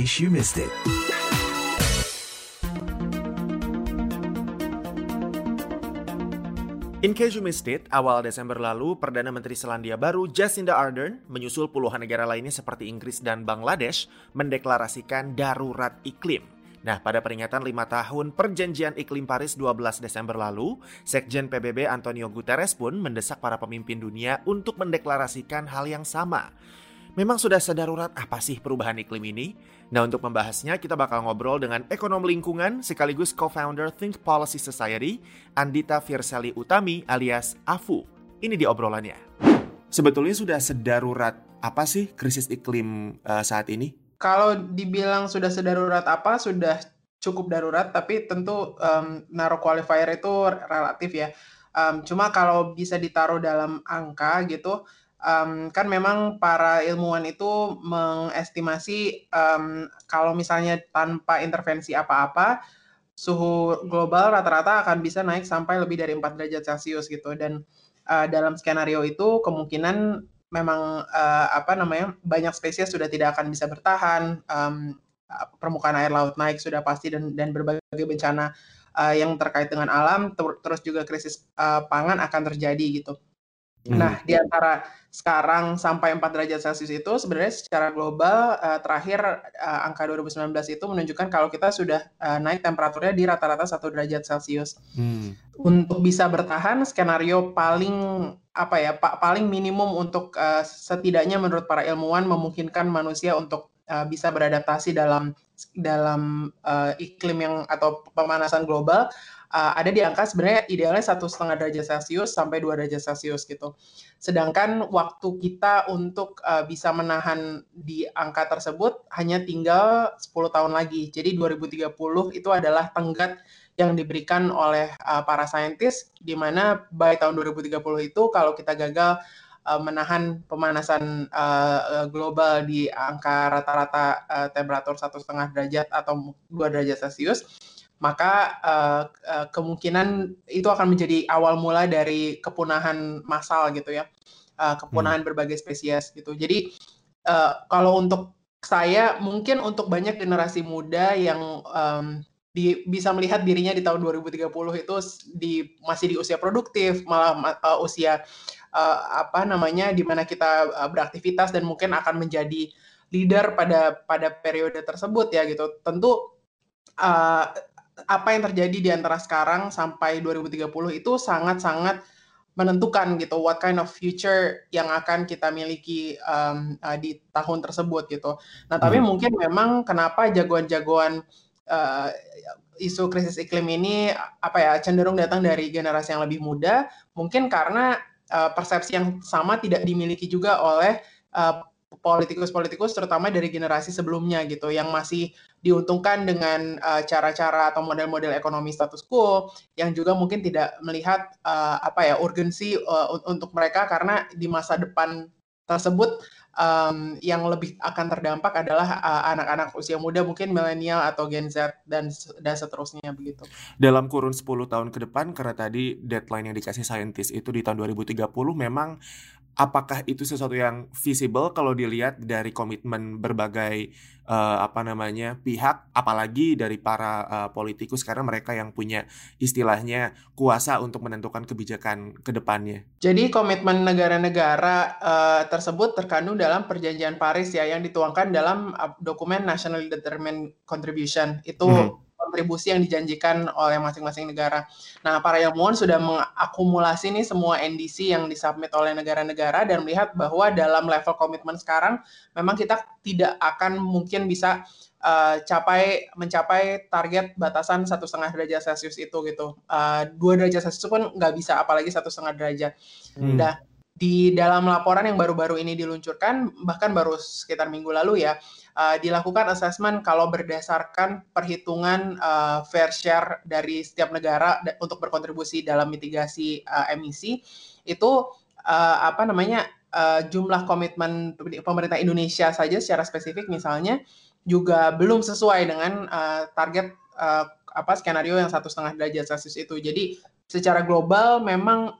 case you missed it. In case you missed it, awal Desember lalu, Perdana Menteri Selandia Baru Jacinda Ardern menyusul puluhan negara lainnya seperti Inggris dan Bangladesh mendeklarasikan darurat iklim. Nah, pada peringatan lima tahun Perjanjian Iklim Paris 12 Desember lalu, Sekjen PBB Antonio Guterres pun mendesak para pemimpin dunia untuk mendeklarasikan hal yang sama. Memang sudah sedarurat apa sih perubahan iklim ini? Nah untuk membahasnya kita bakal ngobrol dengan ekonom lingkungan sekaligus co-founder Think Policy Society, Andita Firselli Utami alias AFU. Ini di obrolannya. Sebetulnya sudah sedarurat apa sih krisis iklim uh, saat ini? Kalau dibilang sudah sedarurat apa, sudah cukup darurat, tapi tentu um, naruh qualifier itu relatif ya. Um, cuma kalau bisa ditaruh dalam angka gitu, um, kan memang para ilmuwan itu mengestimasi um, kalau misalnya tanpa intervensi apa-apa suhu global rata-rata akan bisa naik sampai lebih dari 4 derajat Celcius gitu dan uh, dalam skenario itu kemungkinan memang uh, apa namanya banyak spesies sudah tidak akan bisa bertahan um, permukaan air laut naik sudah pasti dan dan berbagai bencana uh, yang terkait dengan alam ter terus juga krisis uh, pangan akan terjadi gitu. Hmm. Nah, di antara sekarang sampai 4 derajat Celcius itu sebenarnya secara global uh, terakhir uh, angka 2019 itu menunjukkan kalau kita sudah uh, naik temperaturnya di rata-rata 1 derajat Celcius. Hmm. Untuk bisa bertahan skenario paling apa ya, Pak paling minimum untuk uh, setidaknya menurut para ilmuwan memungkinkan manusia untuk uh, bisa beradaptasi dalam dalam uh, iklim yang atau pemanasan global uh, ada di angka sebenarnya idealnya satu setengah derajat Celcius sampai dua derajat Celcius gitu. Sedangkan waktu kita untuk uh, bisa menahan di angka tersebut hanya tinggal 10 tahun lagi. Jadi 2030 itu adalah tenggat yang diberikan oleh uh, para saintis di mana by tahun 2030 itu kalau kita gagal menahan pemanasan uh, global di angka rata-rata uh, temperatur satu setengah derajat atau dua derajat Celcius maka uh, uh, kemungkinan itu akan menjadi awal mula dari kepunahan massal gitu ya, uh, kepunahan hmm. berbagai spesies gitu. Jadi uh, kalau untuk saya mungkin untuk banyak generasi muda yang um, di, bisa melihat dirinya di tahun 2030 itu di masih di usia produktif, malah uh, usia uh, apa namanya di mana kita uh, beraktivitas dan mungkin akan menjadi leader pada pada periode tersebut ya gitu. Tentu uh, apa yang terjadi di antara sekarang sampai 2030 itu sangat-sangat menentukan gitu what kind of future yang akan kita miliki um, uh, di tahun tersebut gitu. Nah tapi hmm. mungkin memang kenapa jagoan-jagoan uh, isu krisis iklim ini apa ya cenderung datang dari generasi yang lebih muda, mungkin karena uh, persepsi yang sama tidak dimiliki juga oleh uh, politikus-politikus terutama dari generasi sebelumnya gitu yang masih diuntungkan dengan uh, cara-cara atau model-model ekonomi status quo yang juga mungkin tidak melihat uh, apa ya urgensi uh, untuk mereka karena di masa depan tersebut um, yang lebih akan terdampak adalah anak-anak uh, usia muda mungkin milenial atau Gen Z dan dan seterusnya begitu. Dalam kurun 10 tahun ke depan karena tadi deadline yang dikasih saintis itu di tahun 2030 memang apakah itu sesuatu yang visible kalau dilihat dari komitmen berbagai uh, apa namanya pihak apalagi dari para uh, politikus karena mereka yang punya istilahnya kuasa untuk menentukan kebijakan ke depannya. Jadi komitmen negara-negara uh, tersebut terkandung dalam perjanjian Paris ya yang dituangkan dalam dokumen National Determined Contribution itu hmm kontribusi yang dijanjikan oleh masing-masing negara. Nah, para ilmuwan sudah mengakumulasi nih semua NDC yang disubmit oleh negara-negara dan melihat bahwa dalam level komitmen sekarang memang kita tidak akan mungkin bisa uh, capai mencapai target batasan satu setengah derajat Celcius itu gitu. Uh, dua derajat Celcius pun nggak bisa, apalagi satu setengah derajat. Hmm. Nah, di dalam laporan yang baru-baru ini diluncurkan, bahkan baru sekitar minggu lalu ya, uh, dilakukan assessment kalau berdasarkan perhitungan uh, fair share dari setiap negara untuk berkontribusi dalam mitigasi uh, emisi itu uh, apa namanya uh, jumlah komitmen pemerintah Indonesia saja secara spesifik misalnya juga belum sesuai dengan uh, target uh, apa skenario yang satu setengah derajat Celcius itu. Jadi secara global memang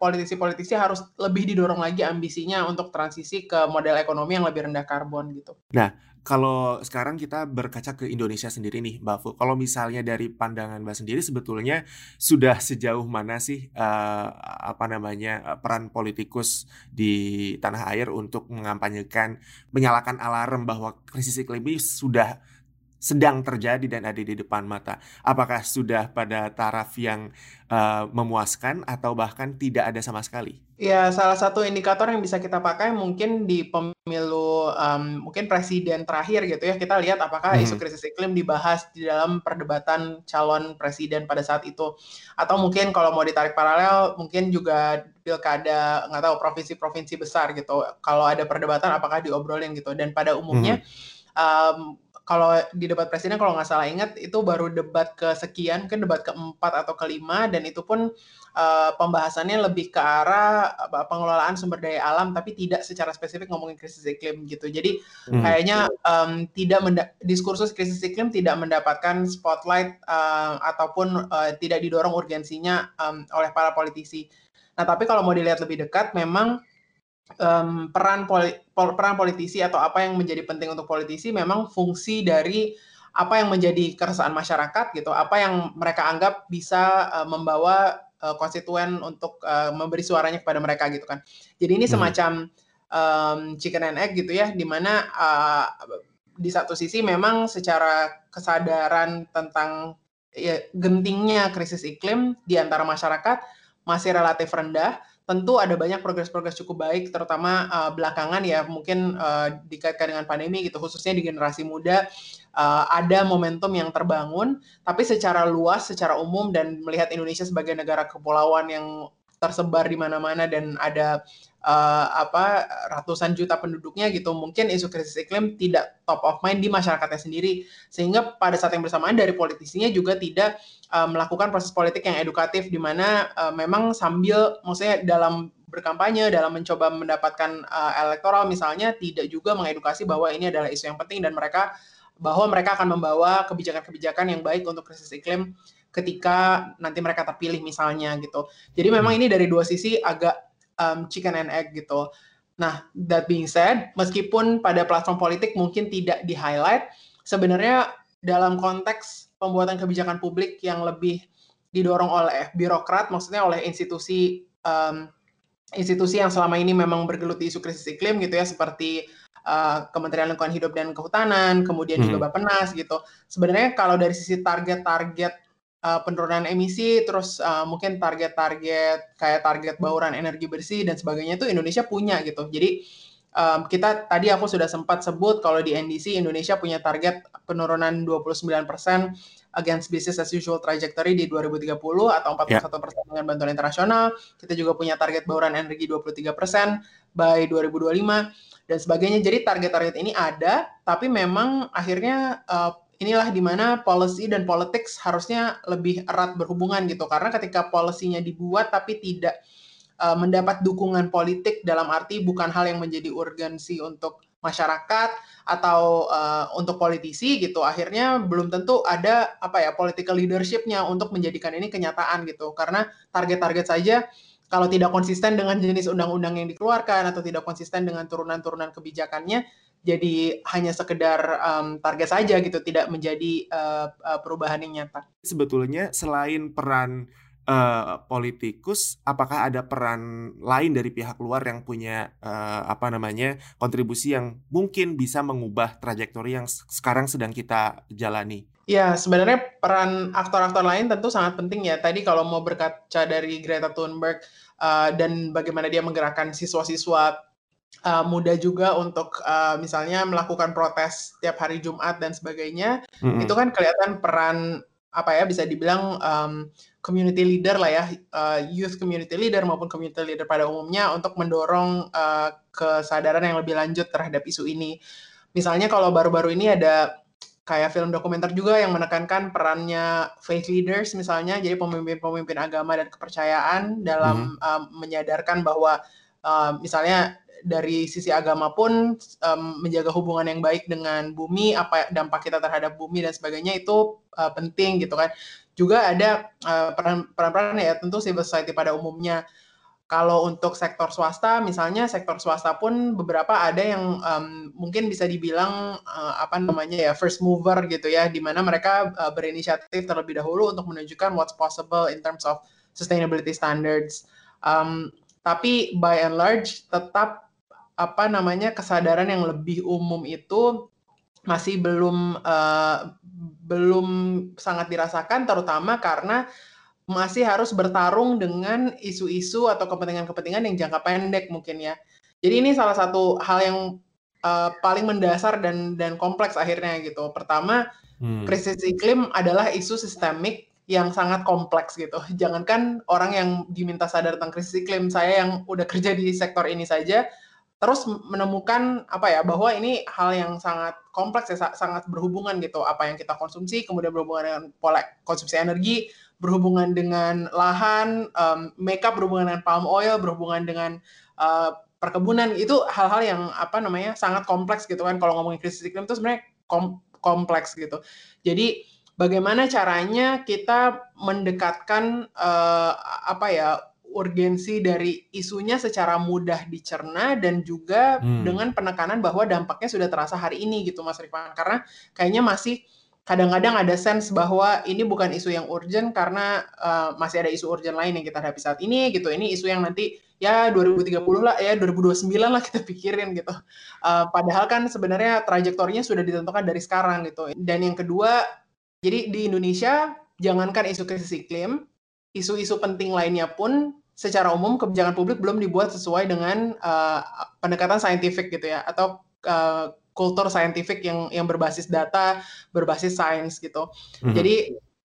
politisi politisi-politisi harus lebih didorong lagi ambisinya untuk transisi ke model ekonomi yang lebih rendah karbon gitu. Nah, kalau sekarang kita berkaca ke Indonesia sendiri nih, Mbak Fu. Kalau misalnya dari pandangan Mbak sendiri sebetulnya sudah sejauh mana sih uh, apa namanya peran politikus di tanah air untuk mengampanyekan menyalakan alarm bahwa krisis iklim ini sudah sedang terjadi dan ada di depan mata. Apakah sudah pada taraf yang uh, memuaskan atau bahkan tidak ada sama sekali? Ya, salah satu indikator yang bisa kita pakai mungkin di pemilu um, mungkin presiden terakhir gitu ya. Kita lihat apakah hmm. isu krisis iklim dibahas di dalam perdebatan calon presiden pada saat itu. Atau mungkin kalau mau ditarik paralel, mungkin juga pilkada nggak tahu provinsi-provinsi besar gitu. Kalau ada perdebatan apakah diobrolin gitu. Dan pada umumnya hmm. um, kalau di debat presiden kalau nggak salah ingat itu baru debat kesekian mungkin debat keempat atau kelima dan itu pun uh, pembahasannya lebih ke arah uh, pengelolaan sumber daya alam tapi tidak secara spesifik ngomongin krisis iklim gitu jadi hmm. kayaknya um, tidak diskursus krisis iklim tidak mendapatkan spotlight uh, ataupun uh, tidak didorong urgensinya um, oleh para politisi nah tapi kalau mau dilihat lebih dekat memang um, peran poli, pol, peran politisi atau apa yang menjadi penting untuk politisi memang fungsi dari apa yang menjadi keresahan masyarakat gitu, apa yang mereka anggap bisa uh, membawa uh, konstituen untuk uh, memberi suaranya kepada mereka gitu kan. Jadi ini hmm. semacam um, chicken and egg gitu ya, di mana uh, di satu sisi memang secara kesadaran tentang ya, gentingnya krisis iklim di antara masyarakat masih relatif rendah tentu ada banyak progres-progres cukup baik, terutama uh, belakangan ya mungkin uh, dikaitkan dengan pandemi gitu, khususnya di generasi muda uh, ada momentum yang terbangun, tapi secara luas, secara umum dan melihat Indonesia sebagai negara kepulauan yang tersebar di mana-mana dan ada uh, apa ratusan juta penduduknya gitu mungkin isu krisis iklim tidak top of mind di masyarakatnya sendiri. Sehingga pada saat yang bersamaan dari politisinya juga tidak uh, melakukan proses politik yang edukatif di mana uh, memang sambil maksudnya dalam berkampanye dalam mencoba mendapatkan uh, elektoral misalnya tidak juga mengedukasi bahwa ini adalah isu yang penting dan mereka bahwa mereka akan membawa kebijakan-kebijakan yang baik untuk krisis iklim ketika nanti mereka terpilih misalnya gitu. Jadi memang hmm. ini dari dua sisi agak um, chicken and egg gitu. Nah, that being said, meskipun pada platform politik mungkin tidak di-highlight, sebenarnya dalam konteks pembuatan kebijakan publik yang lebih didorong oleh birokrat, maksudnya oleh institusi um, institusi yang selama ini memang bergelut di isu krisis iklim gitu ya, seperti uh, Kementerian Lingkungan Hidup dan Kehutanan, kemudian hmm. juga Bappenas gitu. Sebenarnya kalau dari sisi target-target uh, penurunan emisi, terus uh, mungkin target-target kayak target bauran energi bersih dan sebagainya itu Indonesia punya gitu. Jadi um, kita tadi aku sudah sempat sebut kalau di NDC Indonesia punya target penurunan 29% against business as usual trajectory di 2030 atau 41% yeah. dengan bantuan internasional. Kita juga punya target bauran energi 23% by 2025 dan sebagainya. Jadi target-target ini ada, tapi memang akhirnya uh, inilah di mana policy dan politics harusnya lebih erat berhubungan gitu. Karena ketika polisinya dibuat tapi tidak uh, mendapat dukungan politik dalam arti bukan hal yang menjadi urgensi untuk masyarakat atau uh, untuk politisi gitu akhirnya belum tentu ada apa ya political leadershipnya untuk menjadikan ini kenyataan gitu. Karena target-target saja kalau tidak konsisten dengan jenis undang-undang yang dikeluarkan atau tidak konsisten dengan turunan-turunan kebijakannya jadi hanya sekedar um, target saja gitu, tidak menjadi uh, uh, perubahan yang nyata. Sebetulnya selain peran uh, politikus, apakah ada peran lain dari pihak luar yang punya uh, apa namanya kontribusi yang mungkin bisa mengubah trajektori yang sekarang sedang kita jalani? Ya, sebenarnya peran aktor-aktor lain tentu sangat penting ya. Tadi kalau mau berkaca dari Greta Thunberg uh, dan bagaimana dia menggerakkan siswa-siswa uh, mudah juga untuk uh, misalnya melakukan protes tiap hari Jumat dan sebagainya, mm-hmm. itu kan kelihatan peran apa ya bisa dibilang um, community leader lah ya, uh, youth community leader maupun community leader pada umumnya untuk mendorong uh, kesadaran yang lebih lanjut terhadap isu ini. Misalnya kalau baru-baru ini ada kayak film dokumenter juga yang menekankan perannya faith leaders misalnya, jadi pemimpin-pemimpin agama dan kepercayaan dalam mm-hmm. um, menyadarkan bahwa uh, misalnya dari sisi agama pun um, menjaga hubungan yang baik dengan bumi, apa dampak kita terhadap bumi dan sebagainya itu uh, penting gitu kan. juga ada uh, peran-peran ya tentu civil society pada umumnya. Kalau untuk sektor swasta, misalnya sektor swasta pun beberapa ada yang um, mungkin bisa dibilang uh, apa namanya ya first mover gitu ya, di mana mereka uh, berinisiatif terlebih dahulu untuk menunjukkan what's possible in terms of sustainability standards. Um, tapi by and large tetap apa namanya kesadaran yang lebih umum itu masih belum uh, belum sangat dirasakan, terutama karena masih harus bertarung dengan isu-isu atau kepentingan-kepentingan yang jangka pendek mungkin ya. Jadi ini salah satu hal yang uh, paling mendasar dan dan kompleks akhirnya gitu. Pertama, hmm. krisis iklim adalah isu sistemik yang sangat kompleks gitu. Jangankan orang yang diminta sadar tentang krisis iklim, saya yang udah kerja di sektor ini saja terus menemukan apa ya bahwa ini hal yang sangat kompleks ya sangat berhubungan gitu. Apa yang kita konsumsi kemudian berhubungan dengan pola konsumsi energi berhubungan dengan lahan, um, makeup berhubungan dengan palm oil, berhubungan dengan uh, perkebunan. Itu hal-hal yang apa namanya sangat kompleks gitu kan. Kalau ngomongin krisis iklim itu sebenarnya kom kompleks gitu. Jadi bagaimana caranya kita mendekatkan uh, apa ya urgensi dari isunya secara mudah dicerna dan juga hmm. dengan penekanan bahwa dampaknya sudah terasa hari ini gitu Mas Rifan karena kayaknya masih kadang-kadang ada sense bahwa ini bukan isu yang urgent karena uh, masih ada isu urgent lain yang kita hadapi saat ini gitu. Ini isu yang nanti ya 2030 lah ya 2029 lah kita pikirin gitu. Uh, padahal kan sebenarnya trajektorinya sudah ditentukan dari sekarang gitu. Dan yang kedua, jadi di Indonesia jangankan isu krisis iklim, isu-isu penting lainnya pun secara umum kebijakan publik belum dibuat sesuai dengan uh, pendekatan saintifik gitu ya atau uh, kultur saintifik yang yang berbasis data, berbasis sains gitu. Mm-hmm. Jadi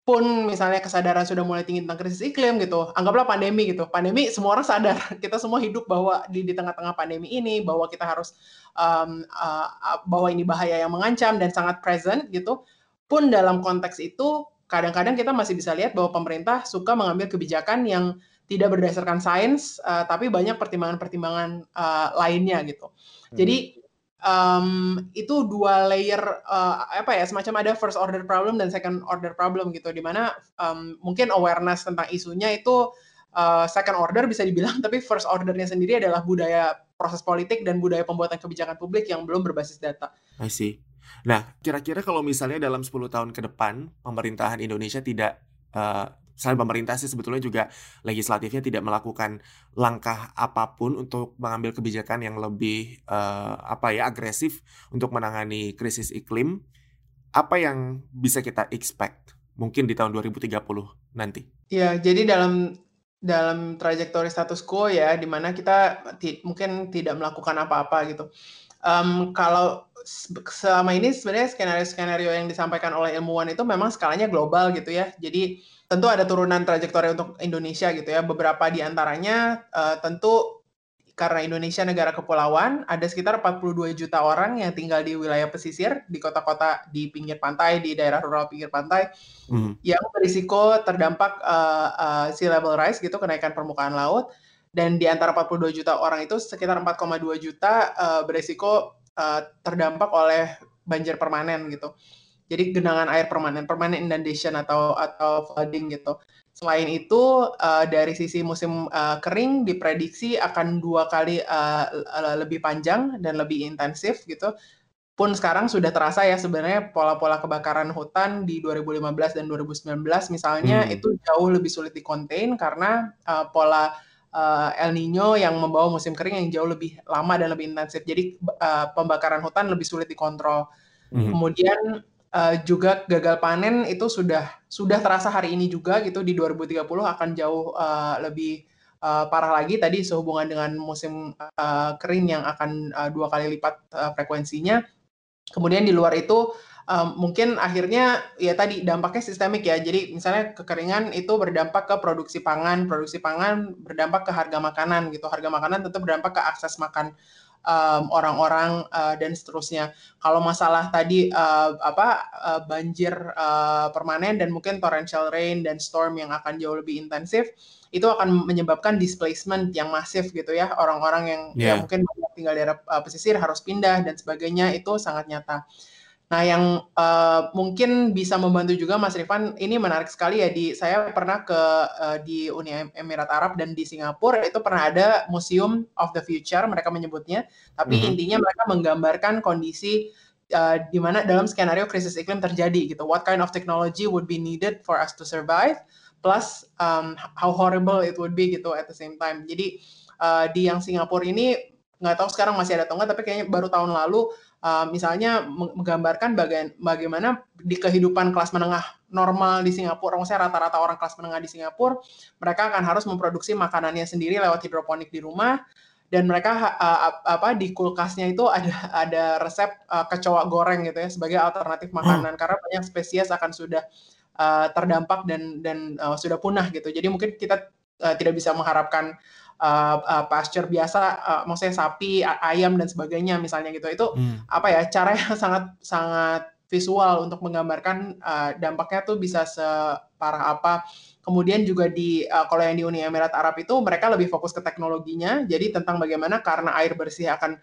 pun misalnya kesadaran sudah mulai tinggi tentang krisis iklim gitu, anggaplah pandemi gitu. Pandemi semua orang sadar, kita semua hidup bahwa di di tengah-tengah pandemi ini bahwa kita harus um, uh, bahwa ini bahaya yang mengancam dan sangat present gitu. Pun dalam konteks itu kadang-kadang kita masih bisa lihat bahwa pemerintah suka mengambil kebijakan yang tidak berdasarkan sains, uh, tapi banyak pertimbangan-pertimbangan uh, lainnya gitu. Hmm. Jadi um, itu dua layer uh, apa ya semacam ada first order problem dan second order problem gitu di mana um, mungkin awareness tentang isunya itu uh, second order bisa dibilang tapi first ordernya sendiri adalah budaya proses politik dan budaya pembuatan kebijakan publik yang belum berbasis data. I see. Nah, kira-kira kalau misalnya dalam 10 tahun ke depan pemerintahan Indonesia tidak uh, Misalnya pemerintah sih sebetulnya juga legislatifnya tidak melakukan langkah apa pun untuk mengambil kebijakan yang lebih uh, apa ya agresif untuk menangani krisis iklim. Apa yang bisa kita expect mungkin di tahun 2030 nanti? Ya, jadi dalam dalam trajektori status quo ya, di mana kita mungkin tidak melakukan apa-apa gitu. Um, kalau selama ini sebenarnya skenario-skenario yang disampaikan oleh ilmuwan itu memang skalanya global gitu ya. Jadi tentu ada turunan trajektori untuk Indonesia gitu ya. Beberapa di antaranya uh, tentu karena Indonesia negara kepulauan, ada sekitar 42 juta orang yang tinggal di wilayah pesisir, di kota-kota di pinggir pantai, di daerah rural pinggir pantai, mm. yang berisiko terdampak uh, uh, sea level rise gitu, kenaikan permukaan laut. Dan di antara 42 juta orang itu sekitar 4,2 juta uh, berisiko uh, terdampak oleh banjir permanen gitu. Jadi genangan air permanen, permanent inundation atau atau flooding gitu. Selain itu uh, dari sisi musim uh, kering diprediksi akan dua kali uh, lebih panjang dan lebih intensif gitu. Pun sekarang sudah terasa ya sebenarnya pola-pola kebakaran hutan di 2015 dan 2019 misalnya hmm. itu jauh lebih sulit dikontain karena uh, pola uh, El Nino yang membawa musim kering yang jauh lebih lama dan lebih intensif. Jadi uh, pembakaran hutan lebih sulit dikontrol. Hmm. Kemudian uh, juga gagal panen itu sudah sudah terasa hari ini juga gitu di 2030 akan jauh uh, lebih uh, parah lagi tadi sehubungan dengan musim uh, kering yang akan uh, dua kali lipat uh, frekuensinya. Kemudian di luar itu um, mungkin akhirnya ya tadi dampaknya sistemik ya. Jadi misalnya kekeringan itu berdampak ke produksi pangan, produksi pangan berdampak ke harga makanan gitu. Harga makanan tentu berdampak ke akses makan um, orang-orang uh, dan seterusnya. Kalau masalah tadi uh, apa uh, banjir uh, permanen dan mungkin torrential rain dan storm yang akan jauh lebih intensif itu akan menyebabkan displacement yang masif gitu ya orang-orang yang, yeah. yang mungkin tinggal di daerah uh, pesisir harus pindah dan sebagainya itu sangat nyata. Nah, yang uh, mungkin bisa membantu juga Mas Rifan, ini menarik sekali ya di saya pernah ke uh, di Uni Emirat Arab dan di Singapura itu pernah ada Museum of the Future mereka menyebutnya, tapi mm -hmm. intinya mereka menggambarkan kondisi uh, di mana dalam skenario krisis iklim terjadi gitu. What kind of technology would be needed for us to survive? Plus um, how horrible it would be gitu at the same time. Jadi uh, di yang Singapura ini nggak tahu sekarang masih ada atau enggak, tapi kayaknya baru tahun lalu uh, misalnya menggambarkan baga bagaimana di kehidupan kelas menengah normal di Singapura, maksudnya rata-rata orang kelas menengah di Singapura, mereka akan harus memproduksi makanannya sendiri lewat hidroponik di rumah, dan mereka uh, apa di kulkasnya itu ada ada resep uh, kecoa goreng gitu ya sebagai alternatif makanan hmm. karena banyak spesies akan sudah uh, terdampak dan dan uh, sudah punah gitu. Jadi mungkin kita uh, tidak bisa mengharapkan uh, uh, pasture biasa, uh, maksudnya sapi, ayam dan sebagainya misalnya gitu. Itu hmm. apa ya cara yang sangat sangat visual untuk menggambarkan uh, dampaknya tuh bisa separah apa. Kemudian juga di uh, kalau yang di Uni Emirat Arab itu mereka lebih fokus ke teknologinya. Jadi tentang bagaimana karena air bersih akan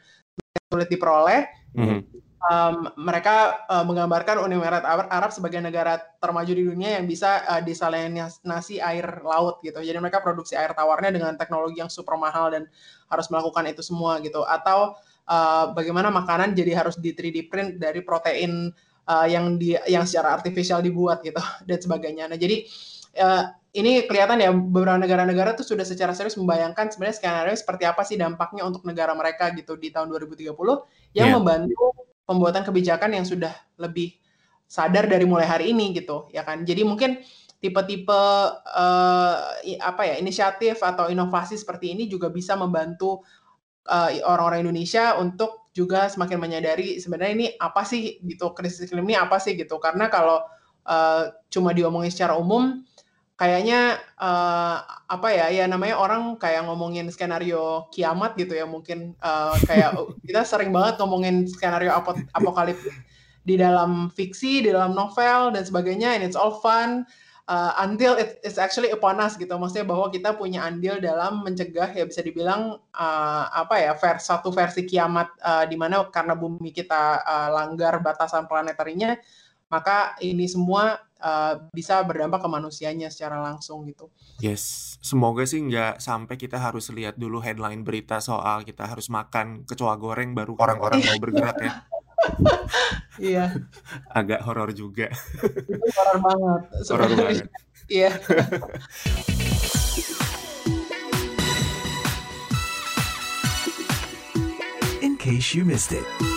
sulit diperoleh. Hmm um, mereka uh, menggambarkan Uni Emirat Arab sebagai negara termaju di dunia yang bisa uh, disalinasi air laut gitu. Jadi mereka produksi air tawarnya dengan teknologi yang super mahal dan harus melakukan itu semua gitu. Atau uh, bagaimana makanan jadi harus di 3D print dari protein uh, yang di yang secara artifisial dibuat gitu dan sebagainya. Nah jadi uh, ini kelihatan ya beberapa negara-negara tuh sudah secara serius membayangkan sebenarnya skenario seperti apa sih dampaknya untuk negara mereka gitu di tahun 2030 yang yeah. membantu pembuatan kebijakan yang sudah lebih sadar dari mulai hari ini gitu ya kan? Jadi mungkin tipe-tipe uh, apa ya inisiatif atau inovasi seperti ini juga bisa membantu eh, orang-orang Indonesia untuk juga semakin menyadari sebenarnya ini apa sih gitu krisis iklim ini apa sih gitu. Karena kalau uh, cuma diomongin secara umum kayaknya uh, apa ya ya namanya orang kayak ngomongin skenario kiamat gitu ya mungkin uh, kayak kita sering banget ngomongin skenario ap apokalip di dalam fiksi di dalam novel dan sebagainya and it's all fun uh, until it, it's actually upon us gitu. Maksudnya bahwa kita punya andil dalam mencegah ya bisa dibilang uh, apa ya vers satu versi kiamat uh, di mana karena bumi kita uh, langgar batasan planetarinya maka ini semua uh, bisa berdampak ke manusianya secara langsung gitu. Yes, semoga sih nggak sampai kita harus lihat dulu headline berita soal kita harus makan kecoa goreng baru orang-orang mau bergerak ya. Iya. Agak horor juga. horor banget. Horor banget. Iya. In case you missed it.